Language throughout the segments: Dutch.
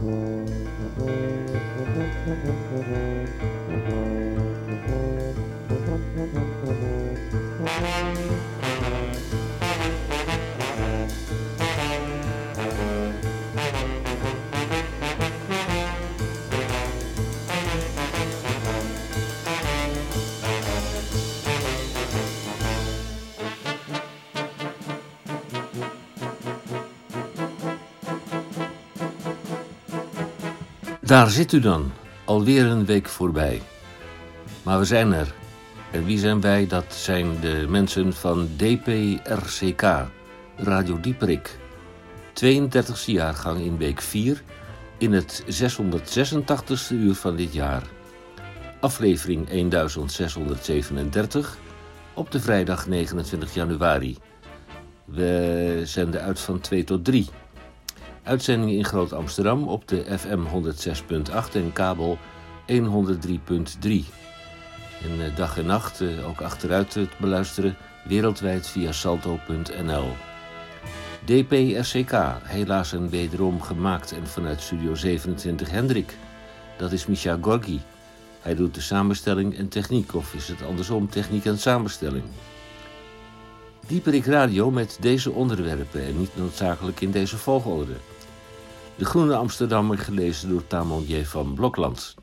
Música Daar zit u dan, alweer een week voorbij. Maar we zijn er. En wie zijn wij? Dat zijn de mensen van DPRCK, Radio Dieperik. 32e jaargang in week 4, in het 686e uur van dit jaar. Aflevering 1637 op de vrijdag 29 januari. We zenden uit van 2 tot 3. Uitzendingen in Groot Amsterdam op de FM 106.8 en kabel 103.3. En eh, dag en nacht eh, ook achteruit te beluisteren wereldwijd via salto.nl. DPRCK, helaas en wederom gemaakt en vanuit Studio 27 Hendrik. Dat is Misha Gorgi. Hij doet de samenstelling en techniek, of is het andersom, techniek en samenstelling. Dieperik Radio met deze onderwerpen en niet noodzakelijk in deze volgorde. De Groene Amsterdammer gelezen door Tamon van Blokland.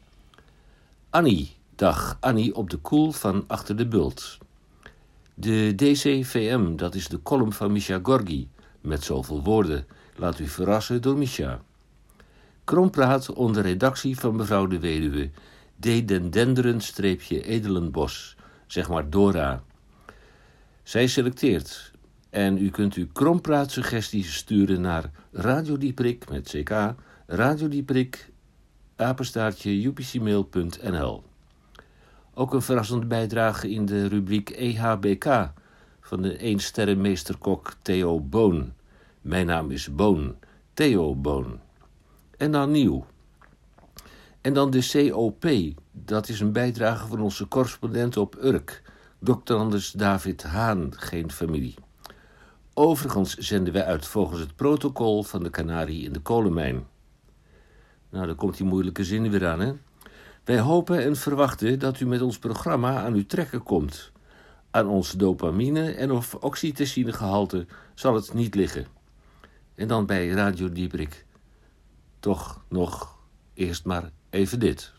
Annie, dag Annie op de koel van Achter de Bult. De DCVM, dat is de column van Misha Gorgi, met zoveel woorden. Laat u verrassen door Misha. Krompraat onder redactie van mevrouw de weduwe D. den Denderen-Edelenbos, zeg maar Dora. Zij selecteert en u kunt uw krompraatsuggesties sturen naar Radio Dieprik met ck, Radio Dieprik, apenstaartje upcmail.nl. Ook een verrassende bijdrage in de rubriek EHBK van de eensterrenmeesterkok Theo Boon. Mijn naam is Boon, Theo Boon. En dan nieuw. En dan de COP, dat is een bijdrage van onze correspondent op Urk, Dr. Anders David Haan, geen familie. Overigens zenden wij uit volgens het protocol van de Canarie in de kolenmijn. Nou, dan komt die moeilijke zin weer aan, hè? Wij hopen en verwachten dat u met ons programma aan uw trekken komt. Aan ons dopamine en of oxytocinegehalte zal het niet liggen. En dan bij Radio Dieprik. Toch nog eerst maar even dit.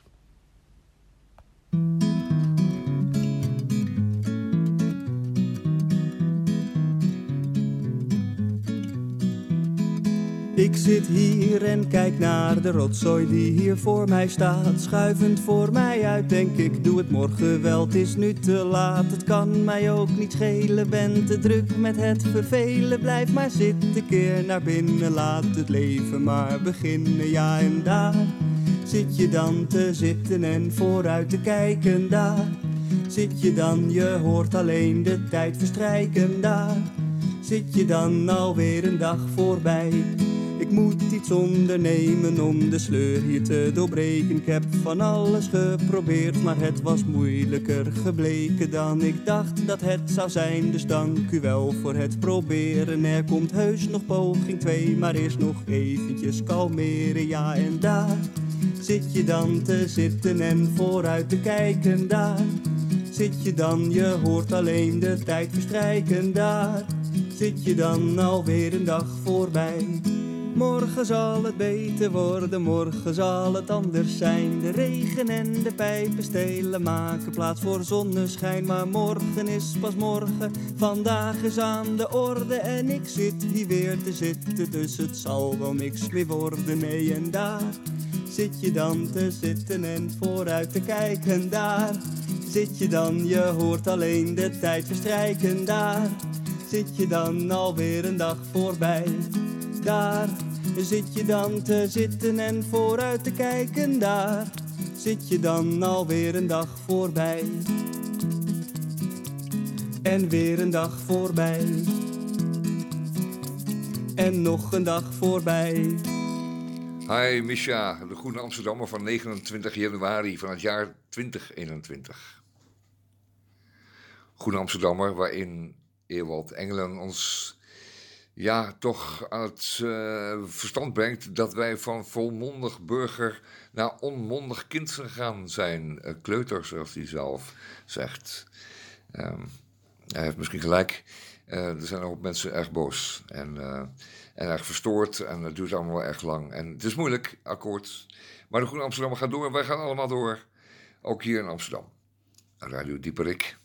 Ik zit hier en kijk naar de rotzooi die hier voor mij staat. Schuivend voor mij uit, denk ik, doe het morgen wel. Het is nu te laat, het kan mij ook niet schelen. Ben te druk met het vervelen, blijf maar zitten, keer naar binnen. Laat het leven maar beginnen, ja en daar. Zit je dan te zitten en vooruit te kijken daar? Zit je dan, je hoort alleen de tijd verstrijken daar? Zit je dan alweer een dag voorbij? Ik moet iets ondernemen om de sleur hier te doorbreken. Ik heb van alles geprobeerd, maar het was moeilijker gebleken dan ik dacht dat het zou zijn. Dus dank u wel voor het proberen. Er komt heus nog poging 2, maar eerst nog eventjes kalmeren. Ja, en daar zit je dan te zitten en vooruit te kijken. Daar zit je dan, je hoort alleen de tijd verstrijken. Daar zit je dan alweer een dag voorbij. Morgen zal het beter worden, morgen zal het anders zijn. De regen en de pijpen stelen maken plaats voor zonneschijn. Maar morgen is pas morgen, vandaag is aan de orde. En ik zit hier weer te zitten, dus het zal wel niks meer worden. Nee, en daar zit je dan te zitten en vooruit te kijken. Daar zit je dan, je hoort alleen de tijd verstrijken. Daar zit je dan alweer een dag voorbij. Daar zit je dan te zitten en vooruit te kijken daar. Zit je dan alweer een dag voorbij. En weer een dag voorbij. En nog een dag voorbij. Hi Misha, de Groene Amsterdammer van 29 januari van het jaar 2021. Groene Amsterdammer waarin Ewald Engelen ons ja, toch aan het uh, verstand brengt dat wij van volmondig burger naar onmondig kind gegaan zijn. Uh, kleuter, zoals hij zelf zegt. Um, hij heeft misschien gelijk. Uh, er zijn ook mensen erg boos en, en erg verstoord. En het duurt allemaal wel erg lang. En het is moeilijk, akkoord. Maar de Groene Amsterdam gaat door en wij gaan allemaal door. Ook hier in Amsterdam. Radio Dieperik.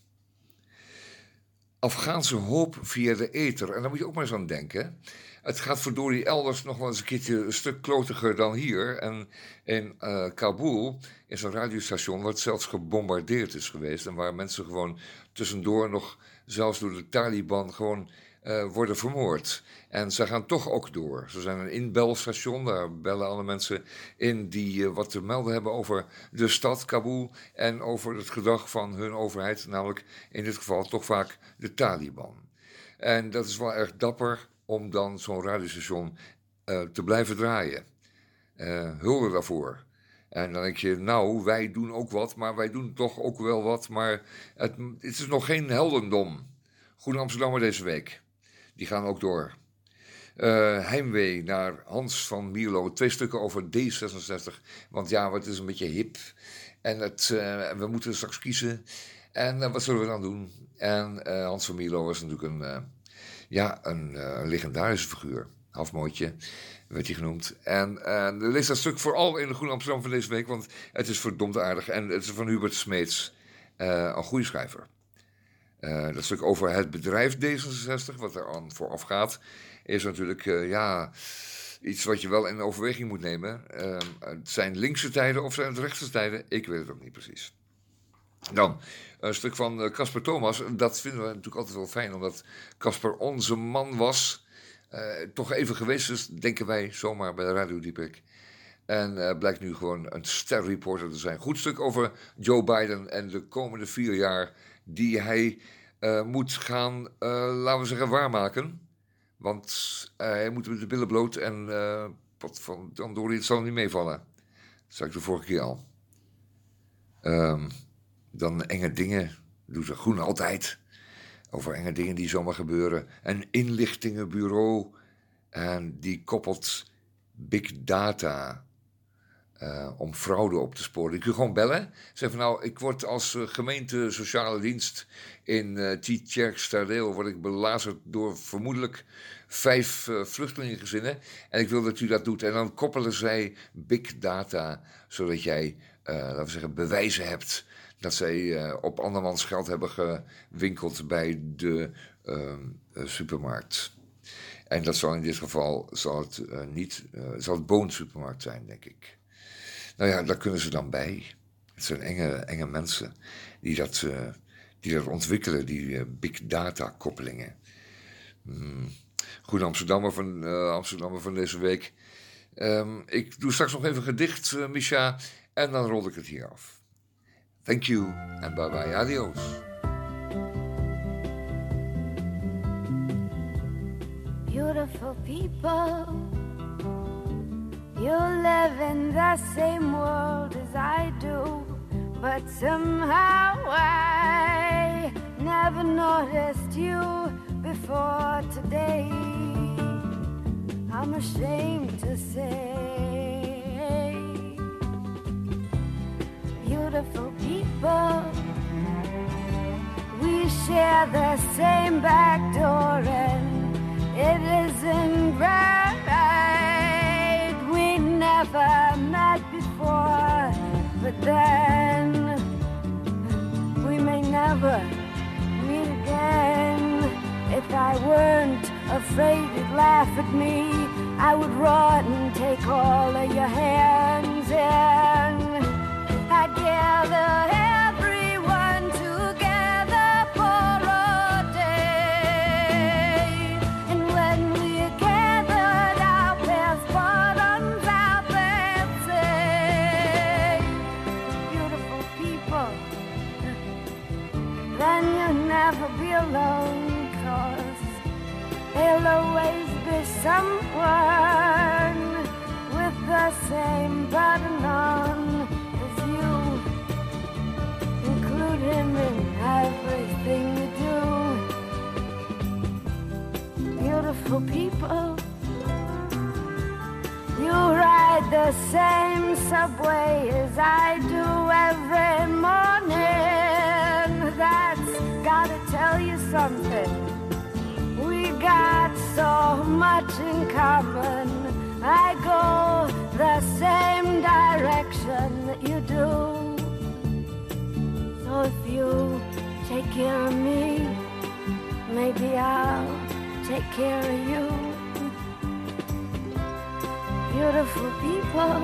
Afghaanse hoop via de ether. En daar moet je ook maar eens aan denken. Het gaat verdorie elders nog wel eens een keertje een stuk klotiger dan hier. En in uh, Kabul is een radiostation wat zelfs gebombardeerd is geweest. En waar mensen gewoon tussendoor nog, zelfs door de Taliban, gewoon uh, worden vermoord. En ze gaan toch ook door. Ze zijn een inbelstation, daar bellen alle mensen in die uh, wat te melden hebben over de stad Kabul en over het gedrag van hun overheid, namelijk in dit geval toch vaak de Taliban. En dat is wel erg dapper om dan zo'n radiostation uh, te blijven draaien. hulde daarvoor. En dan denk je, nou, wij doen ook wat, maar wij doen toch ook wel wat. Maar het, het is nog geen heldendom. Goede Amsterdammer deze week die gaan ook door. Uh, heimwee naar Hans van Mierlo. Twee stukken over D66. Want ja, het is een beetje hip. En het, uh, we moeten straks kiezen. En uh, wat zullen we dan doen? En Hans van Mierlo was natuurlijk een, ja, een, een, legendarische figuur. Halfmootje werd hij genoemd. En lees dat stuk vooral in de Groene Amsterdam van deze week. Want het is verdomd aardig. En het is van Hubert Smeets. een goede schrijver. Uh, dat stuk over het bedrijf D66, wat er aan vooraf gaat, is natuurlijk uh, ja, iets wat je wel in overweging moet nemen. Uh, het zijn linkse tijden of zijn het rechtse tijden? Ik weet het ook niet precies. Dan een stuk van Casper Thomas. Dat vinden we natuurlijk altijd wel fijn, omdat Casper onze man was. toch even geweest is, denken wij zomaar bij de Radio Diepik. En blijkt nu gewoon een sterreporter te zijn. Goed stuk over Joe Biden en de komende vier jaar die hij uh, moet gaan, uh, laten we zeggen, waarmaken. Want uh, hij moet met de billen bloot en wat van, dan door het zal niet meevallen. Dat zei ik de vorige keer al. Um, dan enge dingen, doet ze groen altijd. Over enge dingen die zomaar gebeuren. Een inlichtingenbureau en die koppelt big data uh, om fraude op te sporen. Je kunt gewoon bellen. Zeg van nou, ik word als uh, gemeente sociale dienst in uh, word ik belazerd door vermoedelijk vijf uh, vluchtelingengezinnen. En ik wil dat u dat doet. En dan koppelen zij big data, zodat jij, laten we zeggen, bewijzen hebt dat zij op andermans geld hebben gewinkeld bij de supermarkt. En dat zal in dit geval zal het, niet, zal het Boon supermarkt zijn, denk ik. Nou ja, daar kunnen ze dan bij. Het zijn enge, enge mensen die dat, uh, die dat ontwikkelen, die uh, big data koppelingen. Mm. Goed Amsterdammer van, uh, Amsterdammer van deze week. Um, ik doe straks nog even gedicht, Misha, en dan rol ik het hier af. Thank you en bye bye, adios. Beautiful people You live in the same world as I do, but somehow I never noticed you before today. I'm ashamed to say, beautiful people, we share the same back door, and it isn't right never met before, but then we may never meet again. If I weren't afraid you'd laugh at me, I would run and take all of your hands and I'd gather. someone with the same button on as you. Include him in everything you do. Beautiful people, you ride the same subway as I do every morning. That's gotta tell you something. We got so much in common. I go the same direction that you do. So if you take care of me, maybe I'll take care of you. Beautiful people,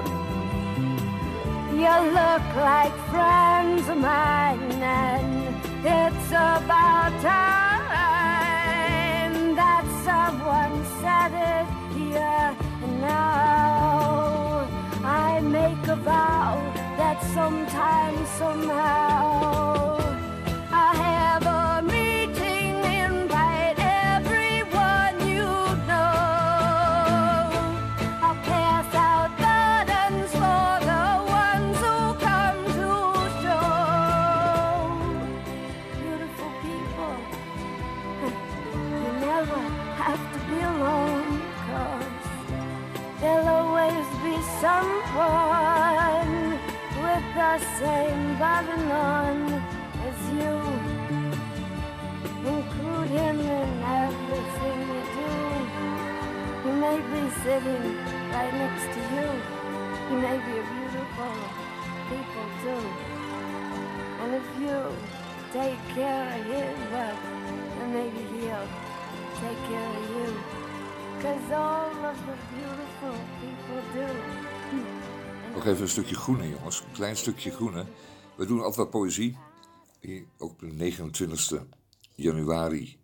you look like friends of mine, and it's about time one Sabbath here and now. I make a vow that sometime, somehow. een stukje groene, jongens. Een klein stukje groene. We doen altijd wat poëzie. Ook op de 29 januari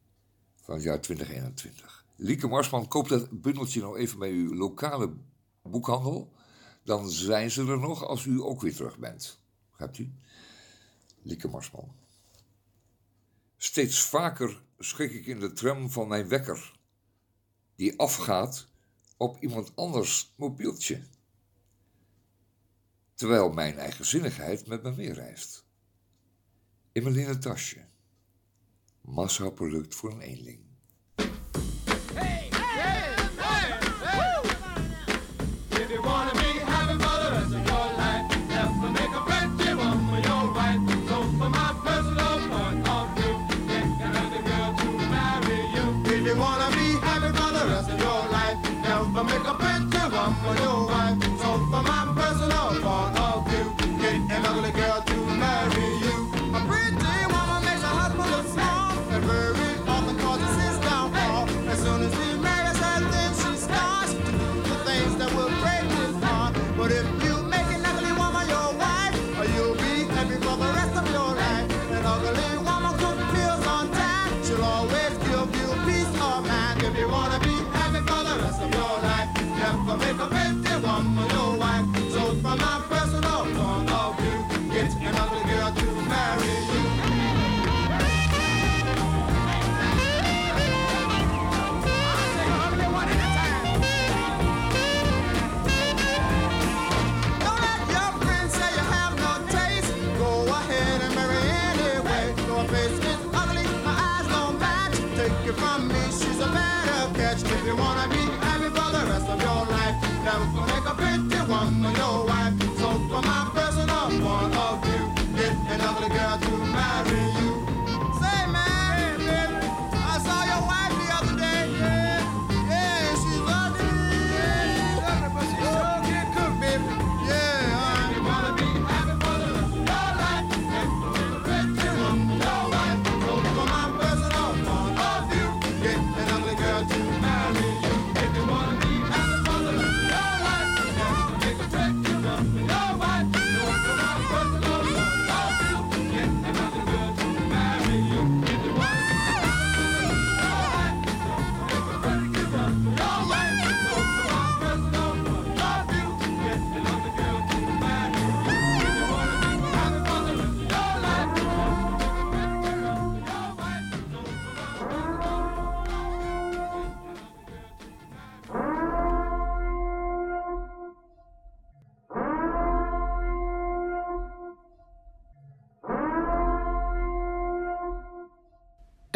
van het jaar 2021. Lieke Marsman, koop dat bundeltje nou even bij uw lokale boekhandel. Dan zijn ze er nog als u ook weer terug bent. Gaat u? Lieke Marsman. Steeds vaker schrik ik in de tram van mijn wekker, die afgaat op iemand anders mobieltje terwijl mijn eigenzinnigheid met me meereist. In mijn linnen tasje. Massaproduct voor een eenling.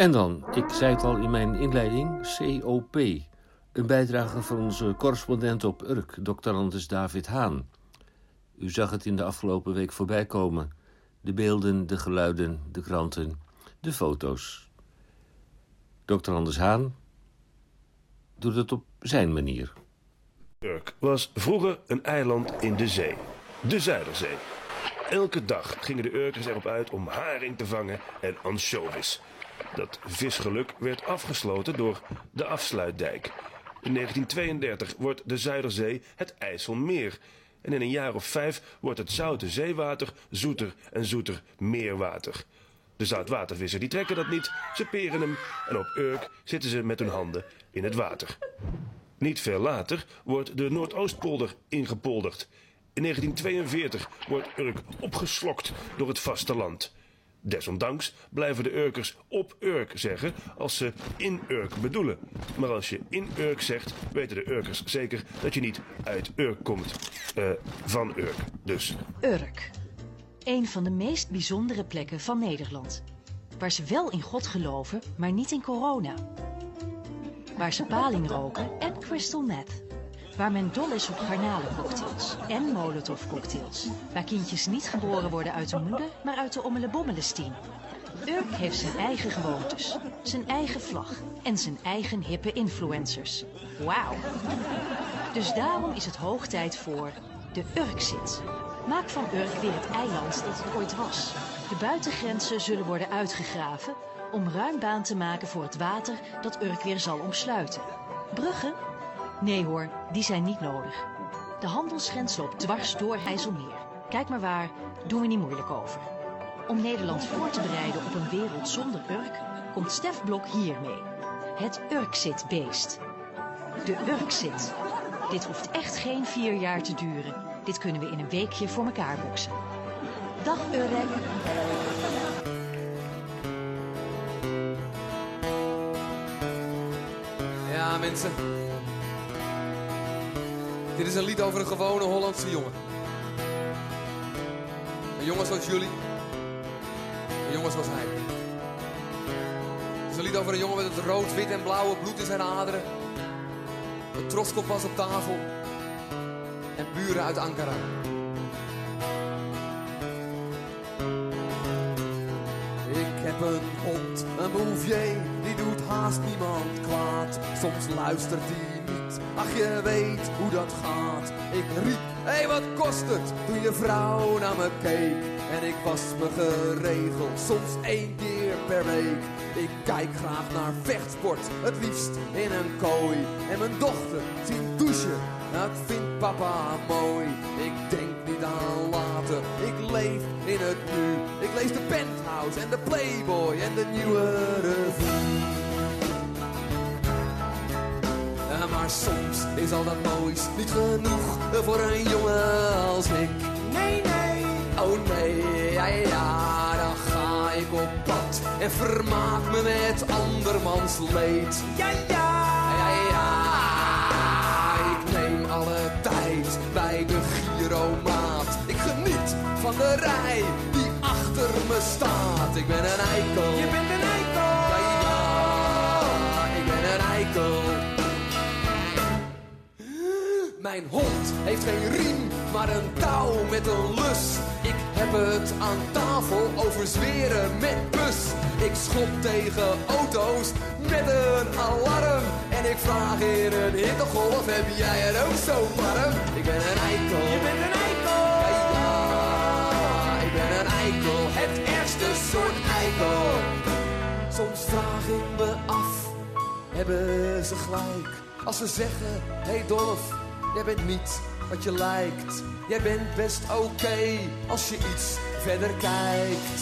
En dan, ik zei het al in mijn inleiding, COP. Een bijdrage van onze correspondent op Urk, doctorandus David Haan. U zag het in de afgelopen week voorbij komen. De beelden, de geluiden, de kranten, de foto's. Dr. Anders Haan doet het op zijn manier. Urk was vroeger een eiland in de zee. De Zuiderzee. Elke dag gingen de Urkers erop uit om haring te vangen en anchovies. Dat visgeluk werd afgesloten door de afsluitdijk. In 1932 wordt de Zuiderzee het IJsselmeer. En in een jaar of vijf wordt het zoute zeewater zoeter en zoeter meerwater. De zoutwatervissen die trekken dat niet, ze peren hem en op Urk zitten ze met hun handen in het water. Niet veel later wordt de Noordoostpolder ingepolderd. In 1942 wordt Urk opgeslokt door het vasteland. Desondanks blijven de Urkers op Urk zeggen als ze in Urk bedoelen. Maar als je in Urk zegt, weten de Urkers zeker dat je niet uit Urk komt. Eh, van Urk dus. Urk. Een van de meest bijzondere plekken van Nederland. Waar ze wel in God geloven, maar niet in corona. Waar ze paling roken en crystal meth. Waar men dol is op garnalencocktails en molotovcocktails. Waar kindjes niet geboren worden uit de moeder, maar uit de ommelebommelestien. Urk heeft zijn eigen gewoontes, zijn eigen vlag en zijn eigen hippe influencers. Wauw. Dus daarom is het hoog tijd voor de Urkzit. Maak van Urk weer het eiland dat het ooit was. De buitengrenzen zullen worden uitgegraven om ruim baan te maken voor het water dat Urk weer zal omsluiten. Bruggen? Nee hoor, die zijn niet nodig. De handelsgrens loopt dwars door IJsselmeer. Kijk maar waar, doen we niet moeilijk over. Om Nederland voor te bereiden op een wereld zonder Urk, komt Stef Blok hiermee. Het Urkzit-beest. De Urkzit. Dit hoeft echt geen vier jaar te duren. Dit kunnen we in een weekje voor elkaar boksen. Dag Urk. Ja, mensen. Dit is een lied over een gewone Hollandse jongen. Een jongen zoals jullie. Een jongen zoals hij. Het is een lied over een jongen met het rood, wit en blauwe bloed in zijn aderen. Een troskop was op tafel. En buren uit Ankara. Ik heb een hond, een bouvier, die doet haast niemand kwaad. Soms luistert hij ach je weet hoe dat gaat. Ik riep, hé hey, wat kost het, toen je vrouw naar me keek. En ik was me geregeld, soms één keer per week. Ik kijk graag naar vechtsport, het liefst in een kooi. En mijn dochter zien douchen, dat vindt papa mooi. Ik denk niet aan later, ik leef in het nu. Ik lees de penthouse en de playboy en de nieuwe revue. Maar soms is al dat moois niet genoeg voor een jongen als ik. Nee, nee, oh nee, ja, ja, dan ga ik op pad en vermaak me met andermans leed. Ja, ja, ja, ja, ik neem alle tijd bij de giromaat. Ik geniet van de rij die achter me staat. Ik ben een eikel. Je bent een eikel. Mijn hond heeft geen riem, maar een touw met een lus. Ik heb het aan tafel over zweren met bus. Ik schop tegen auto's met een alarm. En ik vraag in een hittegolf, heb jij het ook zo warm? Ik ben een eikel. Je bent een eikel. Ja, ja, ik ben een eikel. Het ergste soort eikel. Soms vraag ik me af, hebben ze gelijk? Als ze zeggen, hey Dolf, jij bent niet wat je lijkt. Jij bent best oké als je iets verder kijkt.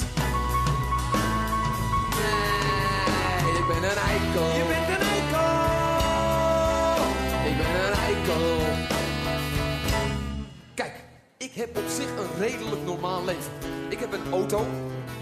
Nee, ik ben een eikel. Je bent een eikel. Ik ben een eikel. Kijk, ik heb op zich een redelijk normaal leven. Ik heb een auto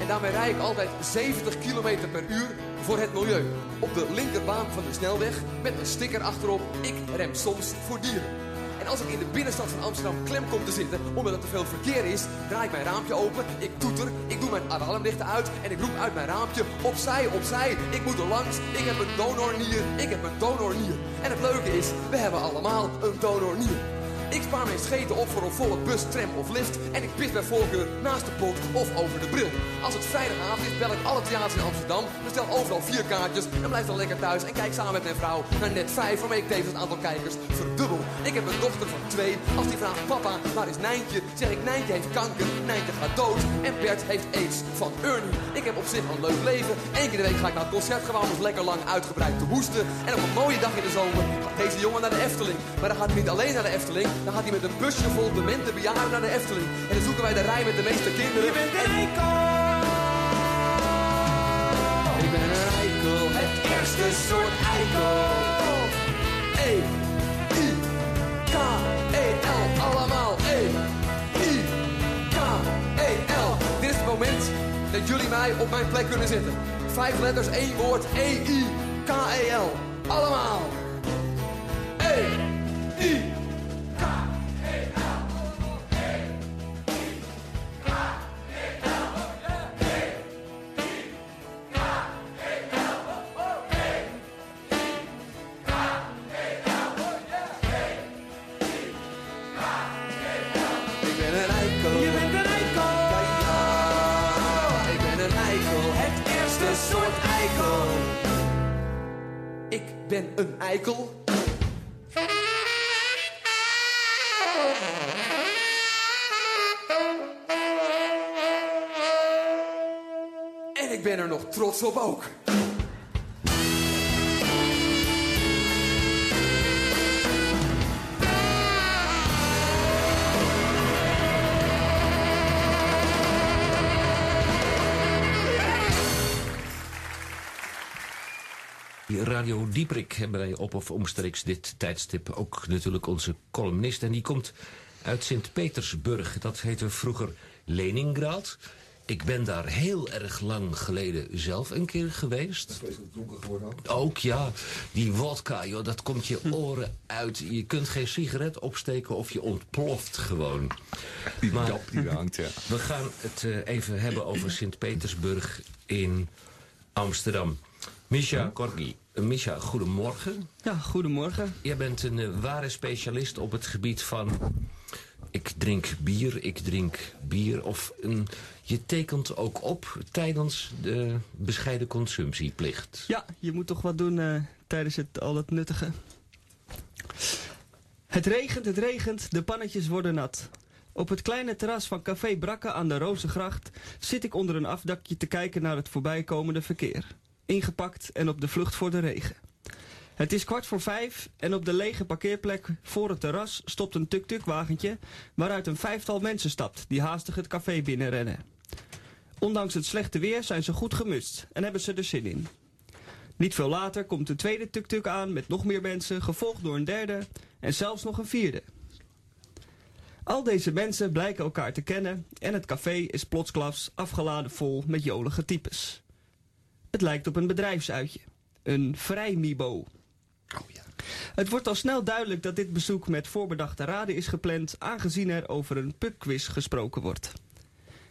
en daarmee rijd ik altijd 70 km per uur voor het milieu. Op de linkerbaan van de snelweg met een sticker achterop. Ik rem soms voor dieren. En als ik in de binnenstad van Amsterdam klem kom te zitten, omdat er te veel verkeer is, draai ik mijn raampje open, ik toeter, ik doe mijn alarmlichten uit en ik roep uit mijn raampje, opzij, opzij, ik moet er langs, ik heb een donornier, ik heb een donornier. En het leuke is, we hebben allemaal een donornier. Ik spaar mijn scheten op voor een volle bus, tram of lift. En ik pis bij voorkeur naast de pot of over de bril. Als het vrijdagavond is, bel ik alle theaters in Amsterdam. Bestel overal vier kaartjes en blijf dan lekker thuis. En kijk samen met mijn vrouw naar net vijf, waarmee ik tevens het aantal kijkers verdubbel. Ik heb een dochter van twee. Als die vraagt, papa, waar is Nijntje? Zeg ik, Nijntje heeft kanker, Nijntje gaat dood. En Bert heeft aids van Ernie. Ik heb op zich een leuk leven. Eén keer de week ga ik naar het concert gewoon eens lekker lang uitgebreid te hoesten. En op een mooie dag in de zomer gaat deze jongen naar de Efteling. Maar dan gaat niet alleen naar de Efteling. Dan gaat hij met een busje vol demente bejaarden naar de Efteling. En dan zoeken wij de rij met de meeste kinderen. Je bent een eikel. Ik ben een eikel, het eerste soort eikel. E, I, K, E, L, allemaal. E, I, K, E, L. Dit is het moment dat jullie mij op mijn plek kunnen zetten. Vijf letters, één woord. E, I, K, E, L. Allemaal. E, I, een eikel. En ik ben er nog trots op ook. Radio Dieprik hebben wij op of omstreeks dit tijdstip ook natuurlijk onze columnist. En die komt uit Sint-Petersburg. Dat heette vroeger Leningrad. Ik ben daar heel erg lang geleden zelf een keer geweest. Ook ja, die wodka, joh, dat komt je oren uit. Je kunt geen sigaret opsteken of je ontploft gewoon. Die Maar- dap die hangt, ja. We gaan het eh, even hebben over Sint-Petersburg in Amsterdam. Misha Korgi. Eh, Misha, goedemorgen. Ja, goedemorgen. Jij bent een eh, ware specialist op het gebied van... Ik drink bier, ik drink bier. Of een, je tekent ook op tijdens de bescheiden consumptieplicht. Ja, je moet toch wat doen eh, tijdens het, al het nuttige. Het regent, het regent, de pannetjes worden nat. Op het kleine terras van Café Brakke aan de Rozengracht zit ik onder een afdakje te kijken naar het voorbijkomende verkeer. Ingepakt en op de vlucht voor de regen. Het is kwart voor vijf en op de lege parkeerplek voor het terras stopt een tuk-tuk wagentje waaruit een vijftal mensen stapt die haastig het café binnenrennen. Ondanks het slechte weer zijn ze goed gemutst en hebben ze er zin in. Niet veel later komt een tweede tuk-tuk aan met nog meer mensen, gevolgd door een derde en zelfs nog een vierde. Al deze mensen blijken elkaar te kennen en het café is plotsklaps afgeladen vol met jolige types. Het lijkt op een bedrijfsuitje. Een vrijmibo. Het wordt al snel duidelijk dat dit bezoek met voorbedachte raden is gepland, aangezien er over een pubquiz gesproken wordt.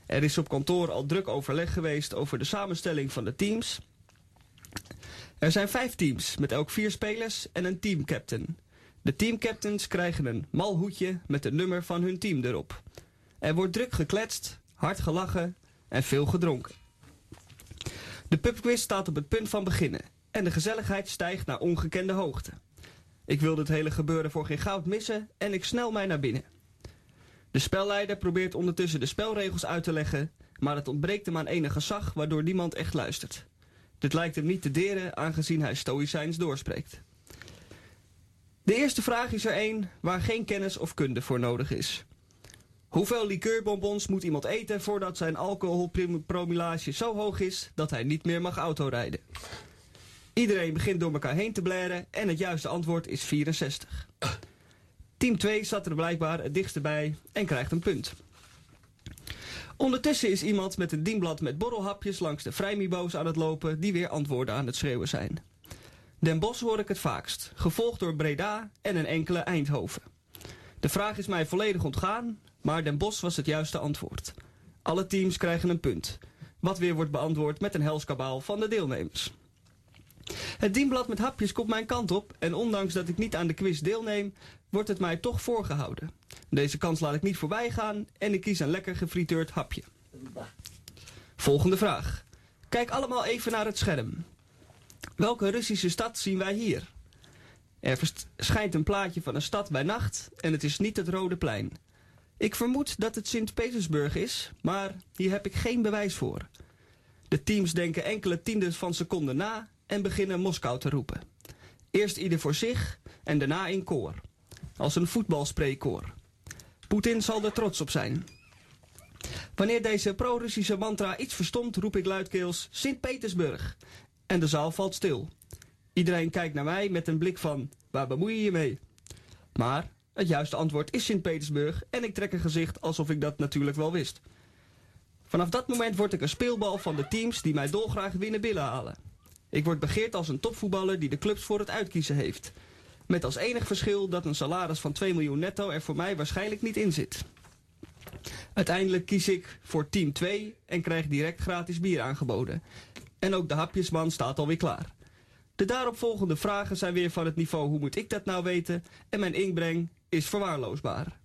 Er is op kantoor al druk overleg geweest over de samenstelling van de teams. Er zijn vijf teams met elk vier spelers en een teamcaptain. De teamcaptains krijgen een mal hoedje met het nummer van hun team erop. Er wordt druk gekletst, hard gelachen en veel gedronken. De pubquiz staat op het punt van beginnen en de gezelligheid stijgt naar ongekende hoogte. Ik wil dit hele gebeuren voor geen goud missen en ik snel mij naar binnen. De spelleider probeert ondertussen de spelregels uit te leggen, maar het ontbreekt hem aan enig gezag waardoor niemand echt luistert. Dit lijkt hem niet te deren aangezien hij stoïcijns doorspreekt. De eerste vraag is er één waar geen kennis of kunde voor nodig is. Hoeveel likeurbonbons moet iemand eten voordat zijn alcoholpromillage zo hoog is dat hij niet meer mag autorijden? Iedereen begint door elkaar heen te blaren en het juiste antwoord is 64. Team 2 zat er blijkbaar het dichtst bij en krijgt een punt. Ondertussen is iemand met een dienblad met borrelhapjes langs de vrijmibo's aan het lopen die weer antwoorden aan het schreeuwen zijn. Den Bosch hoor ik het vaakst, gevolgd door Breda en een enkele Eindhoven. De vraag is mij volledig ontgaan, maar Den Bos was het juiste antwoord. Alle teams krijgen een punt. Wat weer wordt beantwoord met een helskabaal van de deelnemers. Het dienblad met hapjes komt mijn kant op en ondanks dat ik niet aan de quiz deelneem, wordt het mij toch voorgehouden. Deze kans laat ik niet voorbij gaan en ik kies een lekker gefrituurd hapje. Volgende vraag. Kijk allemaal even naar het scherm. Welke Russische stad zien wij hier? Er verschijnt een plaatje van een stad bij nacht en het is niet het Rode Plein. Ik vermoed dat het Sint-Petersburg is, maar hier heb ik geen bewijs voor. De teams denken enkele tienden van seconden na en beginnen Moskou te roepen. Eerst ieder voor zich en daarna in koor. Als een voetbalspreekkoor. Poetin zal er trots op zijn. Wanneer deze pro-Russische mantra iets verstomt, roep ik luidkeels Sint-Petersburg. En de zaal valt stil. Iedereen kijkt naar mij met een blik van, waar bemoei je je mee? Maar het juiste antwoord is Sint-Petersburg en ik trek een gezicht alsof ik dat natuurlijk wel wist. Vanaf dat moment word ik een speelbal van de teams die mij dolgraag winnen willen halen. Ik word begeerd als een topvoetballer die de clubs voor het uitkiezen heeft. Met als enig verschil dat een salaris van 2 miljoen netto er voor mij waarschijnlijk niet in zit. Uiteindelijk kies ik voor team 2 en krijg direct gratis bier aangeboden. En ook de hapjesman staat alweer klaar. De daaropvolgende vragen zijn weer van het niveau hoe moet ik dat nou weten en mijn inbreng is verwaarloosbaar.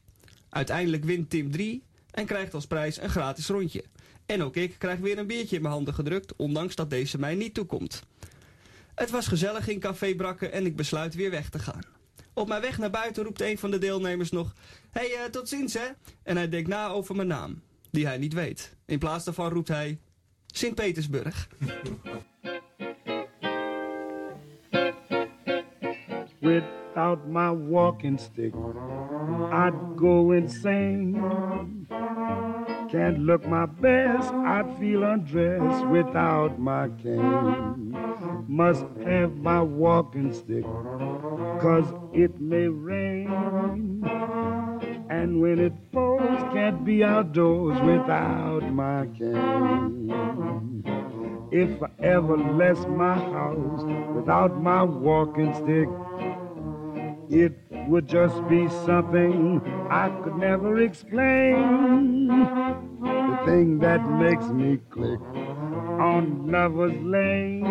Uiteindelijk wint team 3 en krijgt als prijs een gratis rondje. En ook ik krijg weer een biertje in mijn handen gedrukt, ondanks dat deze mij niet toekomt. Het was gezellig in Café Brakke en ik besluit weer weg te gaan. Op mijn weg naar buiten roept een van de deelnemers nog... Hey, uh, tot ziens hè? En hij denkt na over mijn naam, die hij niet weet. In plaats daarvan roept hij... Sint-Petersburg. Without my walking stick, I'd go insane. Can't look my best, I'd feel undressed without my cane. Must have my walking stick, cause it may rain. And when it falls, can't be outdoors without my cane. If I ever left my house without my walking stick, it would just be something I could never explain. The thing that makes me click on Lover's Lane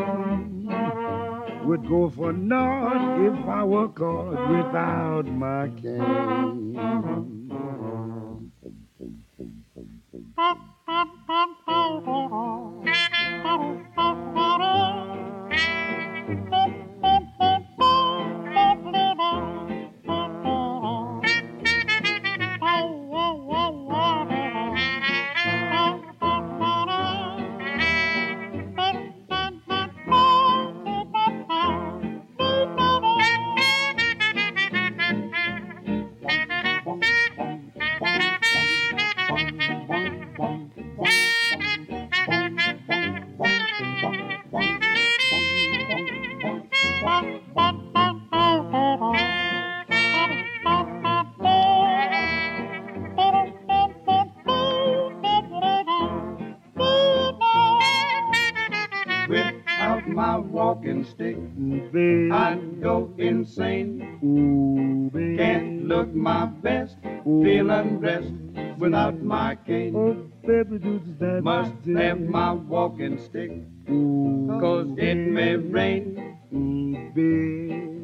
would go for naught if I were caught without my cane. Feel undressed without my cane. Oh, baby, do that. Must have my walking stick, cause it may rain.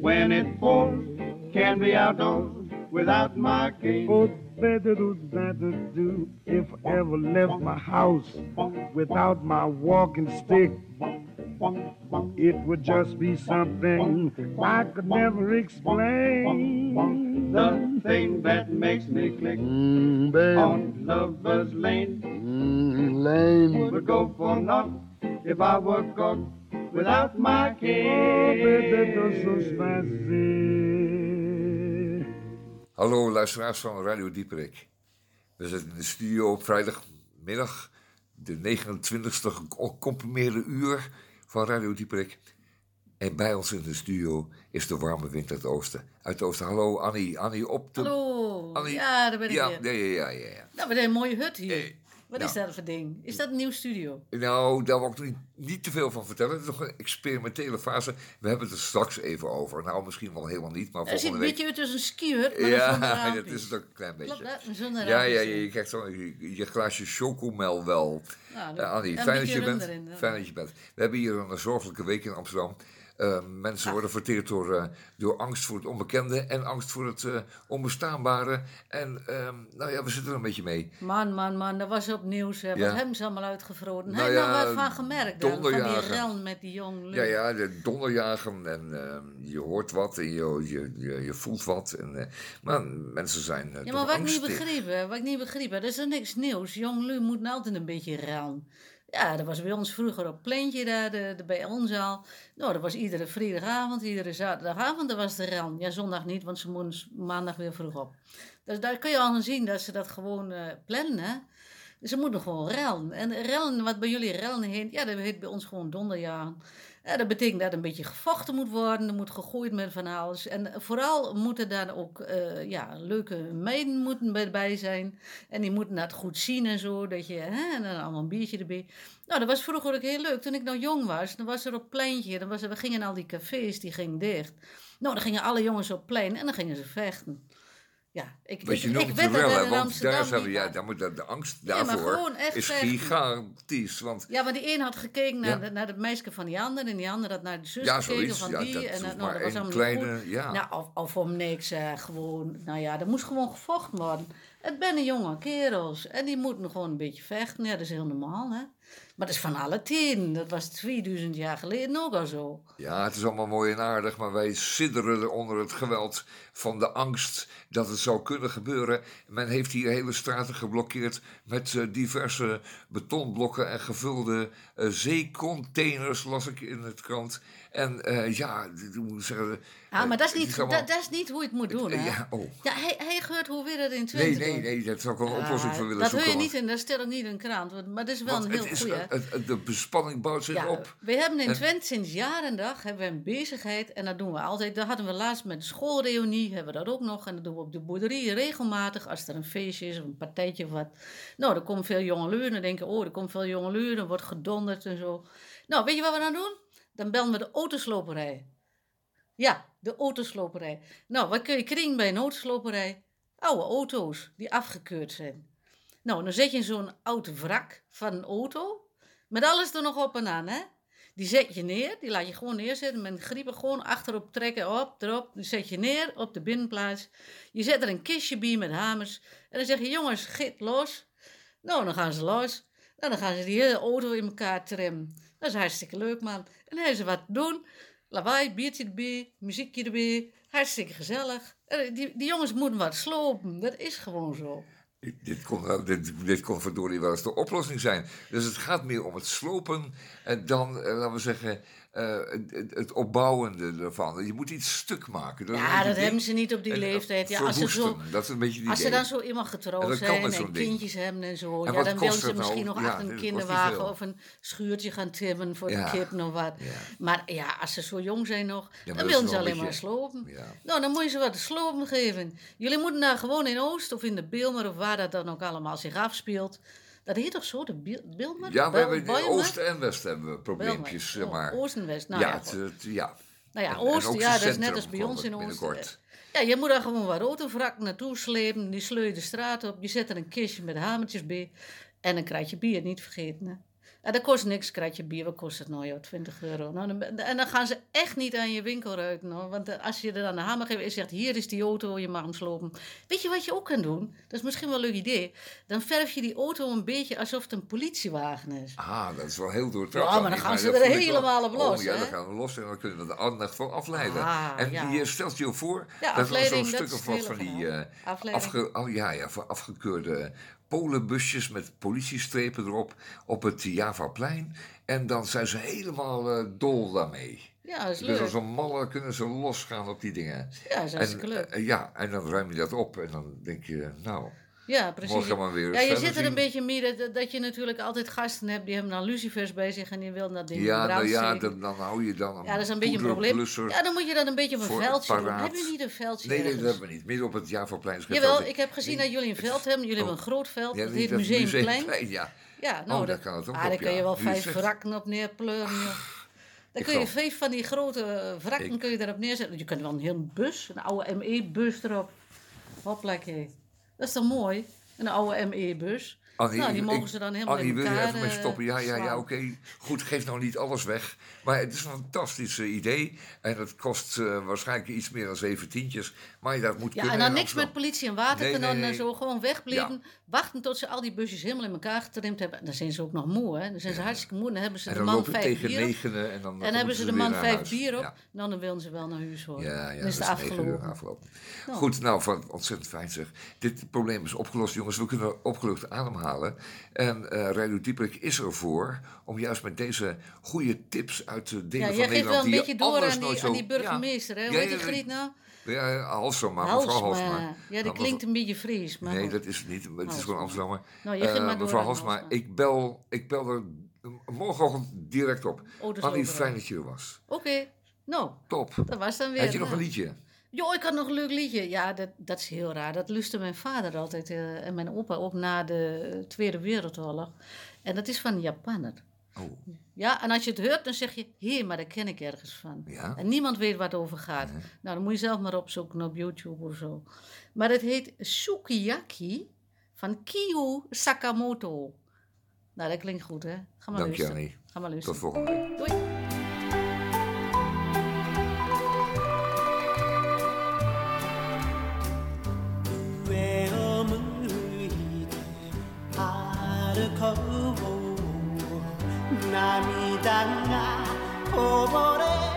When it pours, can't be outdoors without my cane. Oh, better do that do if I ever left my house without my walking stick. It would just be something I could never explain. The thing that makes me click Mm, babe. on Lover's Lane Mm, lame. would go for naught if I were caught without my Oh, baby, do so cane. spicy. Hallo luisteraars van Radio Dieperik. We zitten in de studio op vrijdagmiddag, de 29ste gecomprimeerde uur van Radio Dieperik. En bij ons in de studio is de warme wind uit het oosten. Uit het oosten. Hallo Annie. Annie op de... Hallo. Annie. Ja, daar ben ik ja, weer. ja, ja, ja, ja, ja. Nou, wat een mooie hut hier. Eh, Wat Nou. is dat voor ding? Is dat een nieuw studio? Nou, daar wil ik niet, niet te veel van vertellen. Het is nog een experimentele fase. We hebben het er straks even over. Nou, misschien wel helemaal niet, maar Er zit een week... beetje als een skier, Ja, dat is het ook een klein beetje. Klopt Ja, ja, je krijgt zo je, je glaasje chocomel wel. Ja, Eh, Annie, fijn dat je bent. erin. Fijn dat je bent. We hebben hier een zorgelijke week in Amsterdam. Eh, mensen worden verteerd door, eh, door angst voor het onbekende en angst voor het eh, onbestaanbare. En ehm, nou ja, we zitten er een beetje mee. Man, man, man, dat was op nieuws. Hè. Wat Ja. hebben ze allemaal uitgevroten? Nou Heb je ja, wat van gemerkt? dan? Van die rel met die jong Ja, ja, de donderjagen en ehm, je hoort wat en je, je, je, je voelt wat. En, eh, maar mensen zijn Ja, maar wat ik niet begrepen, wat ik niet begrepen, dat is er niks nieuws. Jong lui moeten altijd een beetje rellen. Ja, dat was bij ons vroeger op pleintje daar, de, de, bij ons al. Nou, dat was iedere vrijdagavond, iedere zaterdagavond, dat was de rel. Ja, zondag niet, want ze moeten s- maandag weer vroeg op. Dus daar kun je al zien dat ze dat gewoon eh, plannen, ze moeten gewoon rellen. En rellen, wat bij jullie rellen heet, ja, dat heet bij ons gewoon donderjagen. Dat betekent dat een beetje gevochten moet worden, er moet gegooid met van alles. En vooral moeten daar ook eh, ja, leuke meiden moeten bij- zijn. En die moeten dat goed zien en zo, dat je, hè, en dan allemaal een biertje erbij. Nou, dat was vroeger ook heel leuk. Toen ik nog jong was, dan was er op pleintje, dan we gingen al die cafés, die gingen dicht. Nou, dan gingen alle jongens op plein en dan gingen ze vechten. Ja, ik, ik, je ik weet dat rel, dat hè, want daar niet ja, daar moet, de, de angst Ja, daarvoor echt is gigantisch. Want Ja, maar die een had gekeken naar, Ja. de, naar het meisje van die ander en die ander had naar de zus Ja, gekeken zoiets. van Ja, die. dat en hoeft nou, dat was allemaal kleine- goed. ja. Nou, of, of om niks, eh, gewoon, nou ja, er moest gewoon gevochten worden. Het zijn jonge kerels en die moeten gewoon een beetje vechten. Ja, dat is heel normaal, hè. Maar dat is van alle tien. Dat was 2000 jaar geleden ook al zo. Ja, het is allemaal mooi en aardig, maar wij sidderen onder het geweld van de angst dat het zou kunnen gebeuren. Men heeft hier hele straten geblokkeerd met eh, diverse betonblokken en gevulde eh, zeecontainers, las ik in het krant. En eh, ja, moet zeggen... Eh, maar dat is, niet, allemaal- dat, dat is niet hoe je het moet doen, hè. Ja, oh. Ja, hij, hij geurt hoe we dat in Twente Nee, nee, nee, daar zou ik wel een oplossing voor willen dat zoeken. hoor je want- niet in, dat staat ook niet in krant. Maar dat is wel want een heel het- de bespanning bouwt zich Ja, op. we hebben in En- Twente sinds jaar en dag hebben we een bezigheid en dat doen we altijd. Dat hadden we laatst met de schoolreunie, hebben we dat ook nog. En dat doen we op de boerderie regelmatig als er een feestje is of een partijtje of wat. Nou, er komen veel jonge lui en dan denken, oh, er komt veel jonge lui, er wordt gedonderd en zo. Nou, weet je wat we dan doen? Dan bellen we de autosloperij. Ja, de autosloperij. Nou, wat kun je krijgen bij een autosloperij? Oude auto's die afgekeurd zijn. Nou, dan zet je zo'n oud wrak van een auto, met alles er nog op en aan, hè? Die zet je neer, die laat je gewoon neerzetten met griepen gewoon achterop trekken, op, erop. Die zet je neer op de binnenplaats. Je zet er een kistje bij met hamers. En dan zeg je, jongens, git los. Nou, dan gaan ze los. Nou, dan gaan ze die hele auto in elkaar trimmen. Dat is hartstikke leuk, man. En hebben ze wat doen. Lawaai, biertje erbij, muziekje erbij. Hartstikke gezellig. En Die, die jongens moeten wat slopen. Dat is gewoon zo. Dit, kon, dit, dit kon verdorie wel eens de oplossing zijn. Dus het gaat meer om het slopen en dan, eh, laten we zeggen, eh, het, het- opbouwende ervan. Je moet iets stuk maken. Ja, dat hebben ze niet op die En, eh, leeftijd. Ja, als, ze zo, dat is een beetje als ze dan zo En getrouwd zijn en ding. kindjes hebben en zo. En ja, dan willen ze nou? misschien nog Ja, achter een kinderwagen of een schuurtje gaan timmen voor Ja. de kip of wat. Maar ja, als ze zo jong zijn nog, dan willen ze alleen maar slopen. Nou, dan moet je ze wat te slopen geven. Jullie moeten daar gewoon in Oost of in de Bilmer of waar dat dan ook allemaal zich afspeelt. Dat heet toch zo, de Bil- Bilmer? Ja, we hebben in? Oost en West hebben we probleempjes, zeg maar. Oh, Oost en West, nou ja, ja, het, goed. het- ja. Nou ja, Oost, ja, dat is net als bij ons in Oost. binnenkort. Ja, je moet daar gewoon wat autovrak naartoe slepen. Die sleur je de straat op. Je zet er een kistje met hamertjes bij. En een kratje bier, niet vergeten. Hè. En dat kost niks, kratje bier. Wat kost het nou? joh? 20 euro. Nou, en dan gaan ze echt niet aan je winkel ruiken. Hoor. Want eh, als je er dan de hamer geeft en zegt... hier is die auto, je mag hem slopen. Weet je wat je ook kan doen? Dat is misschien wel een leuk idee. Dan verf je die auto een beetje alsof het een politiewagen is. Ah, dat is wel heel doortrapt. Ja, maar dan gaan ze er helemaal op los, Oh, ja, dan gaan we los en dan kunnen we de aandacht van afleiden. Ah, en ja. je stelt je voor Ja, dat er zo'n stuk of wat van die eh, afge, oh, ja, ja, van afgekeurde polenbusjes met politiestrepen erop op het Javaplein. En dan zijn ze helemaal eh, dol daarmee. Ja, dat is Dus leuk. als een malle kunnen ze losgaan op die dingen. Ja, dat is hartstikke leuk. eh, ja, en dan ruim je dat op en dan denk je, nou, Ja, precies. Morgen maar weer ja, je zit er een beetje mee dat, dat je natuurlijk altijd gasten hebt die hebben dan lucifers bij zich en die willen dat ding in Ja, nou ja, dan, dan hou je dan Ja, dat is een beetje een probleem. Ja, dan moet je dat een beetje op een veldje doen. Hebben jullie niet een veldje Nee, nee, dat hebben we niet. Midden op het geen Jawel, ik heb gezien dat jullie een veld hebben. Jullie hebben een groot veld. Oh. Dat heet Museumplein. Ja. Ja, Oh, nou, dat- kan het ook ah, daar kun je wel vijf wrakken op neerpleuren. Dan kun je vijf van die grote eh, wrakken kun je erop neerzetten. Je kunt wel een hele bus, een oude ME-bus erop. Hoppakee. Dat is toch mooi? Een oude ME-bus. Annie, nou, die ik- mogen ze dan helemaal Annie, in wil je elkaar even mee eh, stoppen? Ja, ja, ja, oké. Goed, geef nou niet alles weg. Maar het is een fantastisch idee. En het kost eh, waarschijnlijk iets meer dan zeven tientjes. Maar dat moet Ja, kunnen en dan niks met politie en water. Nee, en dan nee, eh, nee. zo gewoon wegblijven. Wachten tot ze al die busjes helemaal in elkaar getrimd hebben. En dan zijn ze ook nog moe, hè. Dan zijn ze hartstikke moe. Dan hebben ze En de man vijf bier negenen en dan En hebben ze de man vijf bier op. Ja. Nou, dan willen ze wel naar huis hoor. Ja, ja, dan is het afgelopen. afgelopen. Nou. Goed, nou, van, ontzettend fijn zeg. Dit probleem is opgelost, jongens. We kunnen opgelucht ademhalen. En eh Radio Dieperik is ervoor om juist met deze goede tips uit de delen Ja, van jij geeft Nederland... wel een beetje door aan die, aan zo- die burgemeester, hè? Ja, Hoe heet ja, die ja, griet nou? Ja, Halsema, mevrouw. Halsma. Ja, die Nou, klinkt een beetje Fries. Maar Nee, dat is het niet. Het is gewoon Amsterdammer. Nou, je gaat Eh, maar door mevrouw Halsma. ik bel, ik bel er morgenochtend direct op. Oh, dat Annie, fijn dat je er was. Oké, nou, Top. dat was dan weer. Had je nog nou. een liedje? Jo, ik had nog een leuk liedje. Ja, dat, dat is heel raar. Dat lustte mijn vader altijd eh, en mijn opa ook na de Tweede Wereldoorlog. En dat is van een Japanner. Oh, Ja, en als je het hoort, dan zeg je, hé, maar daar ken ik ergens van. ja? En niemand weet waar het over gaat. Nou, dan moet je zelf maar opzoeken op YouTube of zo. Maar het heet Sukiyaki van Kiyu Sakamoto. Nou, dat klinkt goed, hè? Ga maar Dank je, luisteren. Annie. Ga maar Tot luisteren. volgende week. Doei. 涙がこぼれ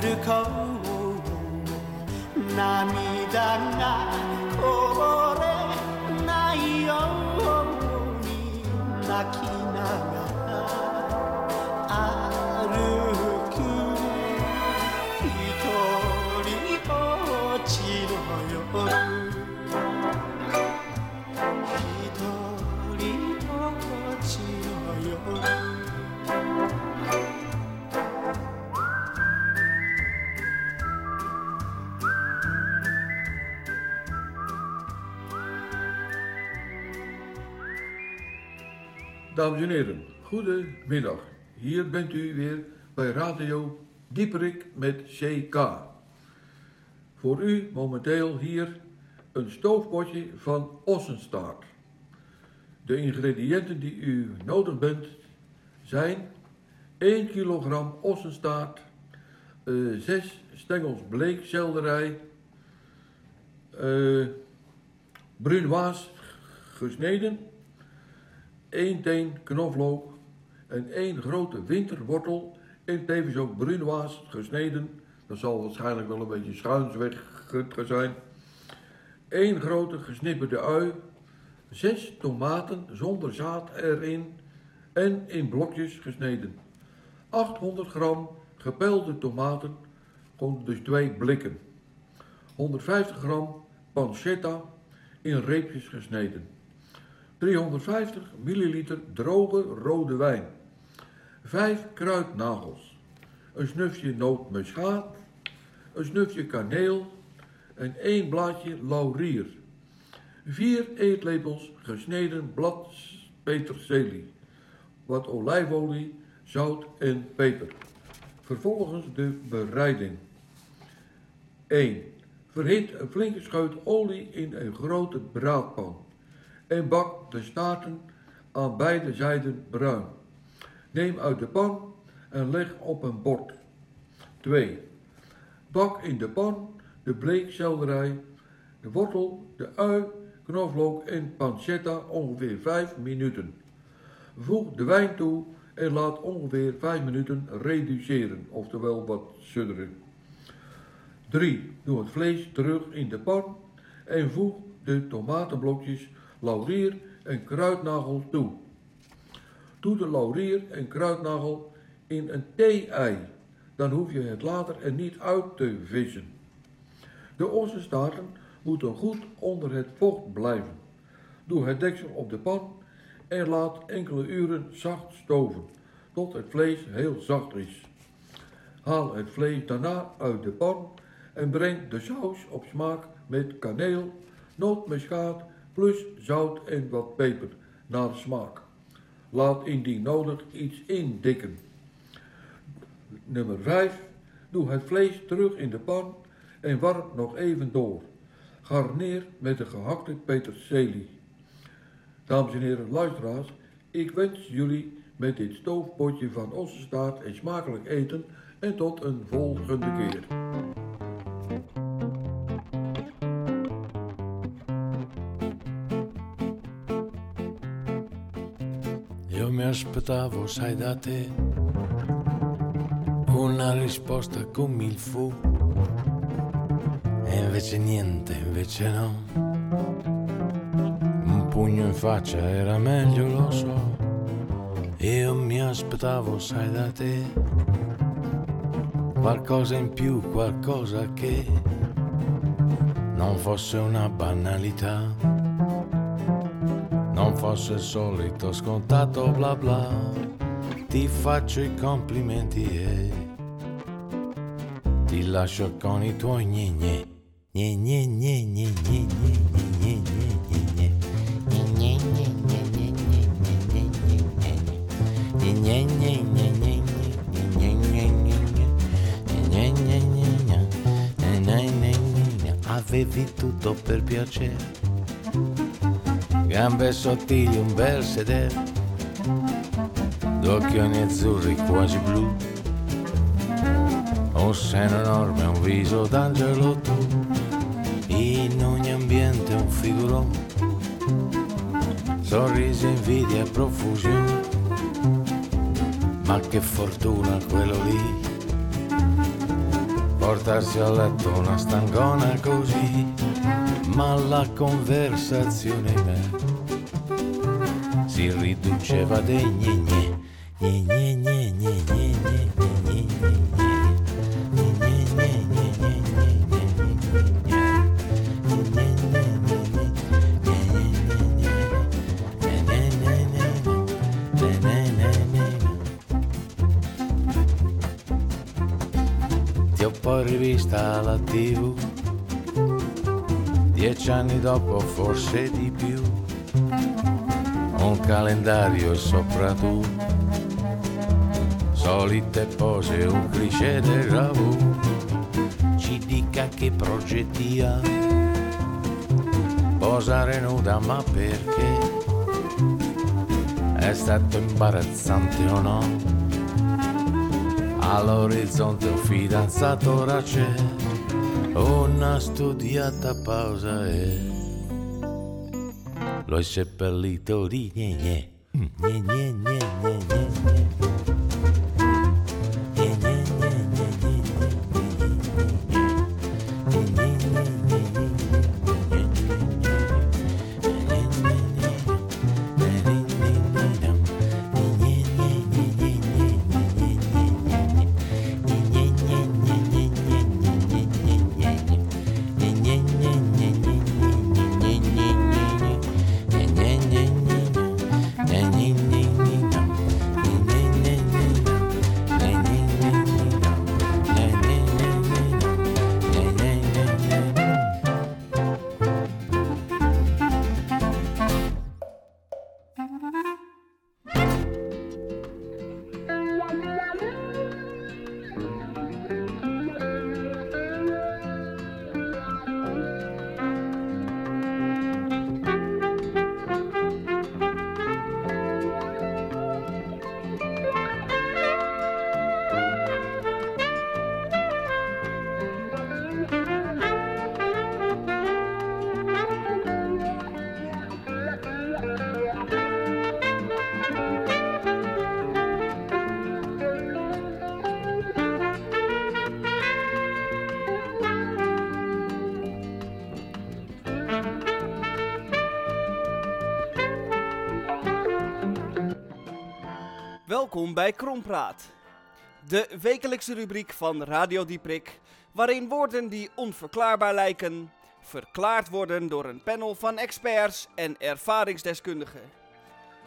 歩こう涙が Dames en heren, goedemiddag. Hier bent u weer bij Radio Dieperik met CK. Voor u momenteel hier een stoofpotje van ossenstaart. De ingrediënten die u nodig bent zijn 1 kilogram ossenstaart, eh 6 stengels bleekselderij, eh brunoise gesneden, 1 teen knoflook en 1 grote winterwortel en tevens ook brunoise gesneden. Dat zal waarschijnlijk wel een beetje schuinsweg zijn. 1 grote gesnipperde ui, 6 tomaten zonder zaad erin en in blokjes gesneden. 800 gram gepelde tomaten, gewoon dus twee blikken. 150 gram pancetta in reepjes gesneden. 350 milliliter droge rode wijn. 5 kruidnagels. Een snufje nootmuskaat. Een snufje kaneel. En één blaadje laurier. 4 eetlepels gesneden blad peterselie. Wat olijfolie, zout en peper. Vervolgens de bereiding. 1. Verhit een flinke scheut olie in een grote braadpan en bak de staarten aan beide zijden bruin. Neem uit de pan en leg op een bord. 2. Bak in de pan de bleekselderij, de wortel, de ui, knoflook en pancetta ongeveer 5 minuten. Voeg de wijn toe en laat ongeveer 5 minuten reduceren, oftewel wat sudderen. 3. Doe het vlees terug in de pan en voeg de tomatenblokjes, laurier en kruidnagel toe. Doe de laurier en kruidnagel in een thee-ei, dan hoef je het later er niet uit te vissen. De ossenstaarten moeten goed onder het vocht blijven. Doe het deksel op de pan en laat enkele uren zacht stoven, tot het vlees heel zacht is. Haal het vlees daarna uit de pan en breng de saus op smaak met kaneel, nootmuskaat plus zout en wat peper naar smaak. Laat indien nodig iets indikken. Nummer 5. Doe het vlees terug in de pan en warm nog even door. Garneer met de gehakte peterselie. Dames en heren luisteraars, ik wens jullie met dit stoofpotje van ossenstaart een smakelijk eten en tot een volgende keer. Io mi aspettavo, sai da te, una risposta come il fu. E invece niente, invece no. Un pugno in faccia era meglio, lo so. Io mi aspettavo, sai da te, qualcosa in più, qualcosa che non fosse una banalità, non fosse il solito scontato bla bla, ti faccio i complimenti e ti lascio con i tuoi gne gne gne gne gne gne gne gne gne gne gne gne gne Avevi tutto per piacere Gambe sottili, un bel sedere. Due occhioni azzurri quasi blu. Un seno enorme, un viso d'angelo tu. In ogni ambiente un figurone. Sorrisi, invidia profusione. Ma che fortuna quello lì. Portarsi a letto una stangona così. Ma la conversazione in me si riduceva dei gne gne. Gne gne gne gne gne gne. Ti ho poi rivista alla tv, dieci anni dopo forse di più, un calendario sopra tu, solite pose, un cliché del gravù, ci dica che progetti ha? Posare nuda ma perché? È stato imbarazzante o no? All'orizzonte un fidanzato ora c'è Una studiata pausa e Lože pelí to líně, ně, ně, ně, ně, ně, ně, ně. Welkom bij Krompraat, de wekelijkse rubriek van Radio Dieprik, waarin woorden die onverklaarbaar lijken, verklaard worden door een panel van experts en ervaringsdeskundigen.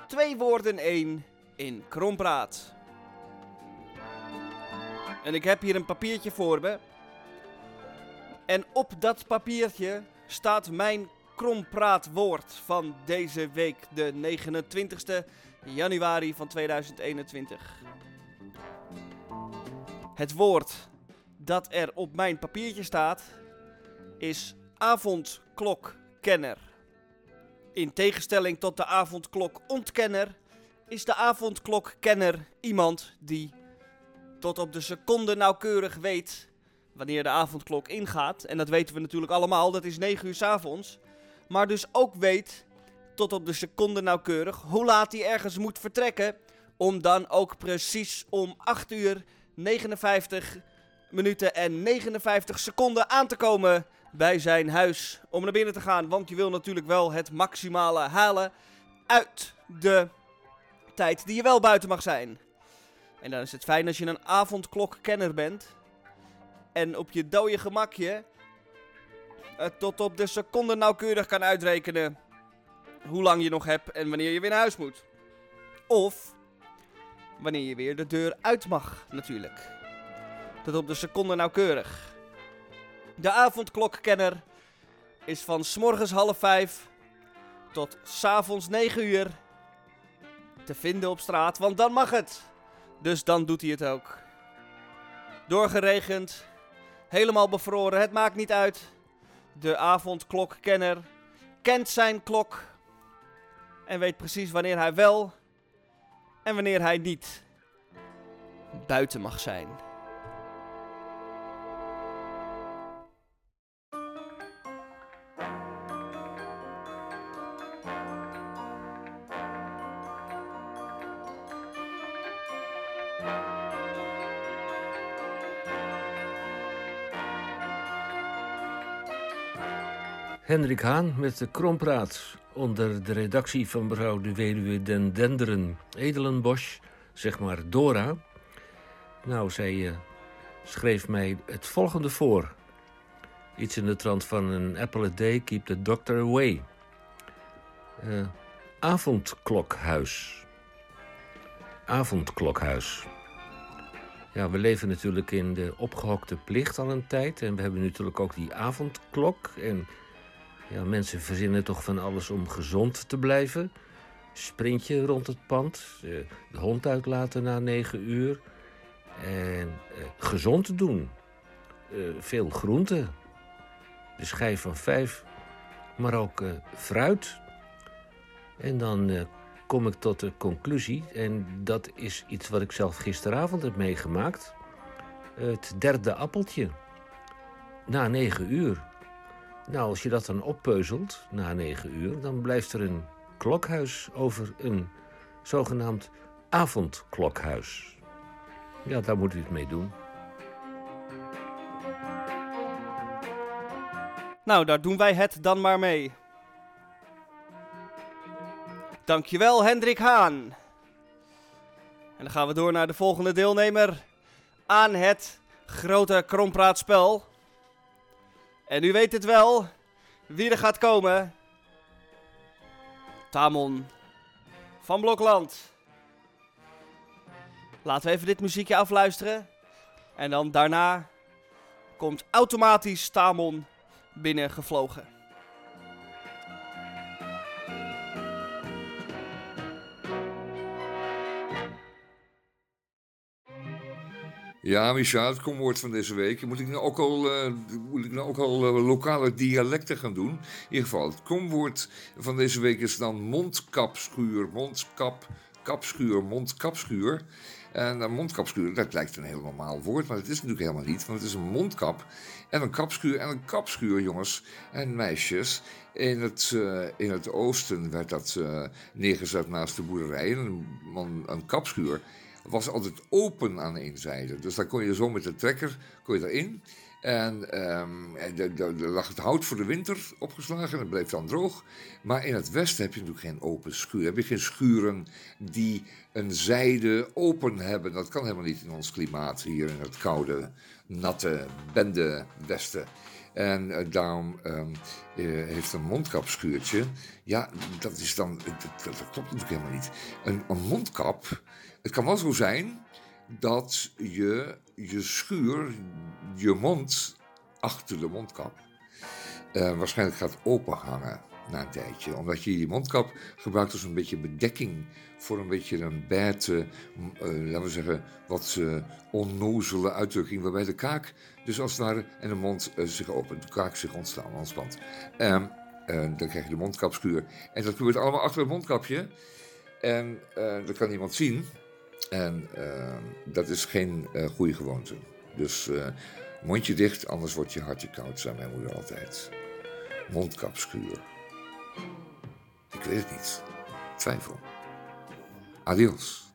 Twee woorden één in Krompraat. En ik heb hier een papiertje voor me. En op dat papiertje staat mijn krompraatwoord van deze week, de 29 januari van 2021. Het woord dat er op mijn papiertje staat is avondklokkenner. In tegenstelling tot de avondklokontkenner is de avondklokkenner iemand die tot op de seconde nauwkeurig weet wanneer de avondklok ingaat. En dat weten we natuurlijk allemaal, dat is 9 uur 's avonds. Maar dus ook weet tot op de seconde nauwkeurig hoe laat hij ergens moet vertrekken. Om dan ook precies om 8 uur 59 minuten en 59 seconden aan te komen bij zijn huis. Om naar binnen te gaan, want je wil natuurlijk wel het maximale halen uit de tijd die je wel buiten mag zijn. En dan is het fijn als je een avondklokkenner bent. En op je dode gemakje het tot op de seconde nauwkeurig kan uitrekenen hoe lang je nog hebt en wanneer je weer naar huis moet. Of wanneer je weer de deur uit mag, natuurlijk. Tot op de seconde nauwkeurig. De avondklokkenner is van s'morgens half vijf tot s'avonds negen uur te vinden op straat, want dan mag het. Dus dan doet hij het ook. Doorgeregend, helemaal bevroren, het maakt niet uit. De avondklokkenner kent zijn klok en weet precies wanneer hij wel en wanneer hij niet buiten mag zijn. Hendrik Haan met de Krompraat. Onder de redactie van mevrouw de Weduwe Den Denderen Edelenbosch, zeg maar Dora. Nou, zij eh, schreef mij het volgende voor. Iets in de trant van een apple a day, keep the doctor away. Eh, avondklokhuis. Avondklokhuis. Ja, we leven natuurlijk in de opgehokte plicht al een tijd. En we hebben natuurlijk ook die avondklok. En ja, mensen verzinnen toch van alles om gezond te blijven. Sprintje rond het pand. De hond uitlaten na negen uur. En eh, gezond doen. Eh, veel groenten. de schijf van vijf, maar ook eh, fruit. En dan kom ik tot de conclusie, en dat is iets wat ik zelf gisteravond heb meegemaakt. Het derde appeltje. Na negen uur. Nou, als je dat dan oppeuzelt na negen uur, dan blijft er een klokhuis over een zogenaamd avondklokhuis. Ja, daar moet u het mee doen. Nou, daar doen wij het dan maar mee. Dankjewel, Hendrik Haan. En dan gaan we door naar de volgende deelnemer aan het grote krompraatspel. En u weet het wel, wie er gaat komen. Tamon van Blokland. Laten we even dit muziekje afluisteren. En dan daarna komt automatisch Tamon binnengevlogen. Ja, Micha, het komwoord van deze week. Moet ik nou ook al, eh, moet ik nou ook al eh, lokale dialecten gaan doen? In ieder geval, het komwoord van deze week is dan mondkapschuur. Mondkap, kapschuur, mondkapschuur. En een mondkapschuur, dat lijkt een heel normaal woord, maar dat is natuurlijk helemaal niet. Want het is een mondkap en een kapschuur. En een kapschuur, jongens en meisjes. In het, eh, in het oosten werd dat eh, neergezet naast de boerderij. Een, een, een kapschuur was altijd open aan één zijde. Dus dan kon je zo met de trekker kon je erin. En ehm, de- de- er lag het hout voor de winter opgeslagen en dat bleef dan droog. Maar in het westen heb je natuurlijk geen open schuur. Heb je geen schuren die een zijde open hebben. Dat kan helemaal niet in ons klimaat hier in het koude, natte, bende westen. En eh, daarom ehm, eh, heeft een mondkapschuurtje. Ja, dat is dan. Dat, klopt natuurlijk helemaal niet. Een, een mondkap. Het kan wel zo zijn dat je je schuur, je mond achter de mondkap, eh, waarschijnlijk gaat openhangen na een tijdje. Omdat je die mondkap gebruikt als een beetje bedekking voor een beetje een bete, m- eh, laten we zeggen, wat eh, onnozele uitdrukking. Waarbij de kaak dus als het en de mond eh, zich opent, de kaak zich ontstaan, ontspant. Ehm, eh, dan krijg je de mondkapschuur. En dat gebeurt allemaal achter het mondkapje. En eh, dat kan niemand zien. En eh, dat is geen eh, goede gewoonte. Dus eh, mondje dicht, anders wordt je hartje koud, zei mijn moeder altijd. Mondkapschuur. Ik weet het niet. Twijfel. Adios.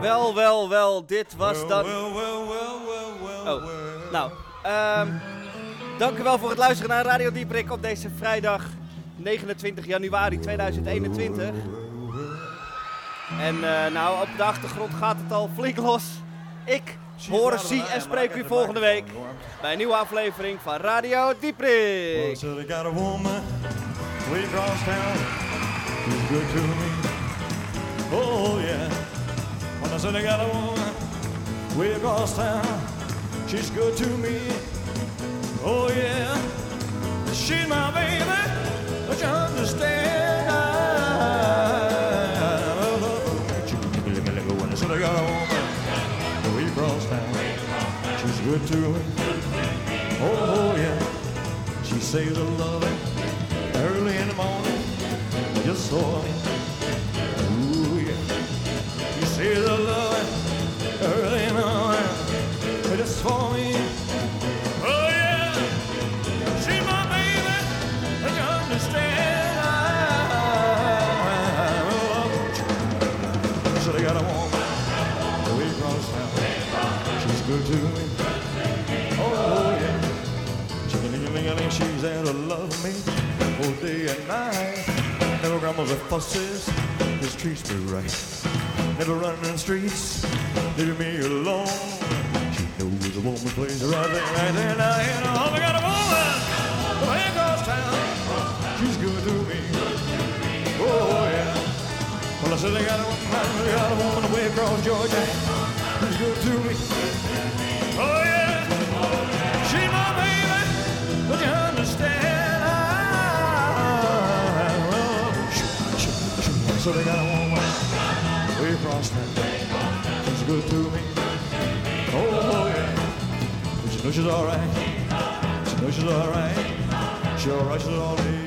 Wel, wel, wel, dit was dan... Oh, nou, ehm dank u wel voor het luisteren naar Radio Dieprik op deze vrijdag 29 januari 2021. En eh, nou, op de achtergrond gaat het al flink los. Ik hoor, zie en spreek u volgende week bij een nieuwe aflevering van Radio Dieprik. Oh yeah. I said I got a woman way across town, she's good to me. Oh yeah. She's my baby. Don't you understand? I said I got a woman way across town, she's good to me. Oh yeah. She saves her loving early in the morning, just so. Ooh, see the Lord early in the morning just for me. Oh yeah, see my baby, and you understand I'm alone. Should have got a woman way across town. She's good to me. Oh yeah, chicka-ling-a-ling-a-ling, she's there to love me all day and night. Never grandma's a fusses, just treats me right. Never running in the streets, leaving me alone. She knows a woman plays the right thing right there now. Know, oh, I got a woman from across town. She's good to me. Oh yeah. Well, I said I got a woman, I got a woman away across Georgia. She's good to me. Oh yeah. She my baby. Don't you understand? I love. So they got good to me. Oh yeah. But you know she's alright. She knows she's alright. She's alright. She's alright. Amen.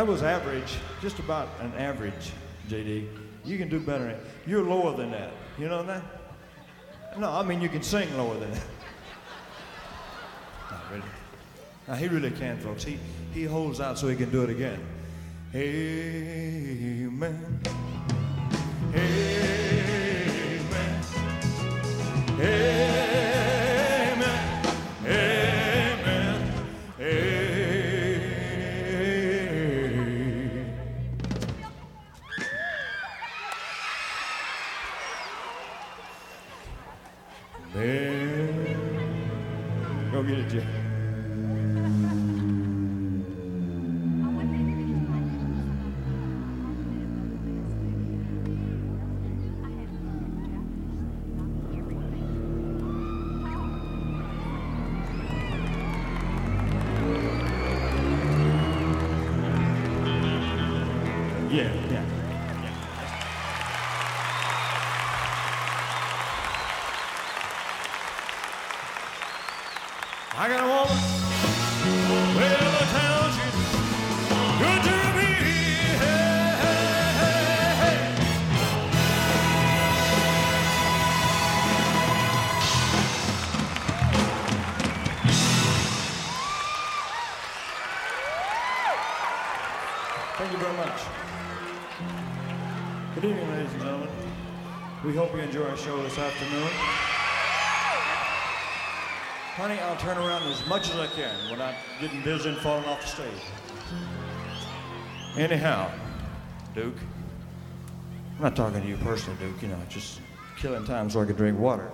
That was average, just about an average, JD. You can do better. You're lower than that. You know that? No, I mean you can sing lower than that. Not really. Now he really can, folks. He he holds out so he can do it again. Amen. Amen. Amen. Anyhow, Duke, I'm not talking to you personally, Duke, you know, just killing time so I could drink water.